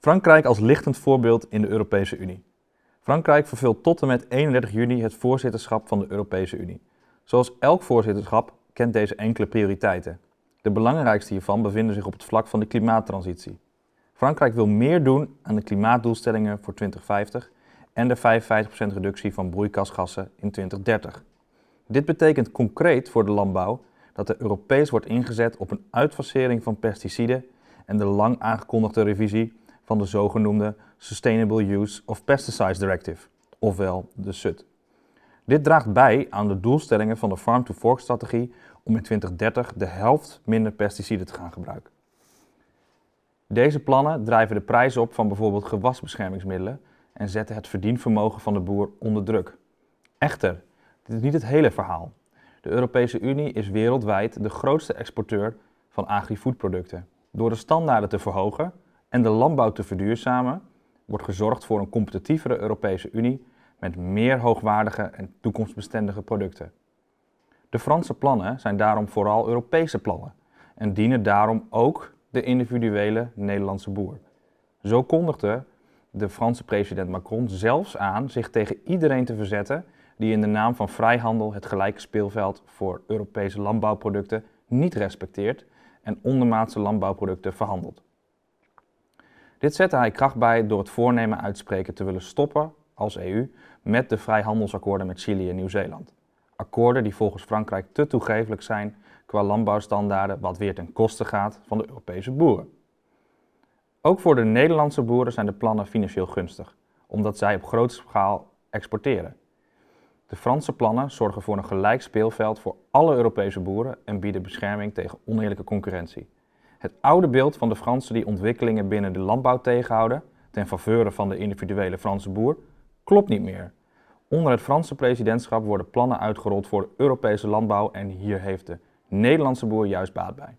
Frankrijk als lichtend voorbeeld in de Europese Unie. Frankrijk vervult tot en met 31 juni het voorzitterschap van de Europese Unie. Zoals elk voorzitterschap kent deze enkele prioriteiten. De belangrijkste hiervan bevinden zich op het vlak van de klimaattransitie. Frankrijk wil meer doen aan de klimaatdoelstellingen voor 2050 en de 55% reductie van broeikasgassen in 2030. Dit betekent concreet voor de landbouw dat er Europees wordt ingezet op een uitfasering van pesticiden en de lang aangekondigde revisie van de zogenoemde Sustainable Use of Pesticides Directive, ofwel de SUD. Dit draagt bij aan de doelstellingen van de Farm-to-Fork-strategie om in 2030 de helft minder pesticiden te gaan gebruiken. Deze plannen drijven de prijs op van bijvoorbeeld gewasbeschermingsmiddelen en zetten het verdienvermogen van de boer onder druk. Echter, dit is niet het hele verhaal. De Europese Unie is wereldwijd de grootste exporteur van agri-foodproducten. Door de standaarden te verhogen en de landbouw te verduurzamen, wordt gezorgd voor een competitievere Europese Unie met meer hoogwaardige en toekomstbestendige producten. De Franse plannen zijn daarom vooral Europese plannen en dienen daarom ook de individuele Nederlandse boer. Zo kondigde de Franse president Macron zelfs aan zich tegen iedereen te verzetten die in de naam van vrijhandel het gelijke speelveld voor Europese landbouwproducten niet respecteert en ondermaatse landbouwproducten verhandelt. Dit zette hij kracht bij door het voornemen uitspreken te willen stoppen als EU met de vrijhandelsakkoorden met Chili en Nieuw-Zeeland. Akkoorden die volgens Frankrijk te toegevelijk zijn qua landbouwstandaarden, wat weer ten koste gaat van de Europese boeren. Ook voor de Nederlandse boeren zijn de plannen financieel gunstig, omdat zij op grote schaal exporteren. De Franse plannen zorgen voor een gelijk speelveld voor alle Europese boeren en bieden bescherming tegen oneerlijke concurrentie. Het oude beeld van de Fransen die ontwikkelingen binnen de landbouw tegenhouden, ten faveur van de individuele Franse boer, klopt niet meer. Onder het Franse presidentschap worden plannen uitgerold voor de Europese landbouw en hier heeft de Nederlandse boer juist baat bij.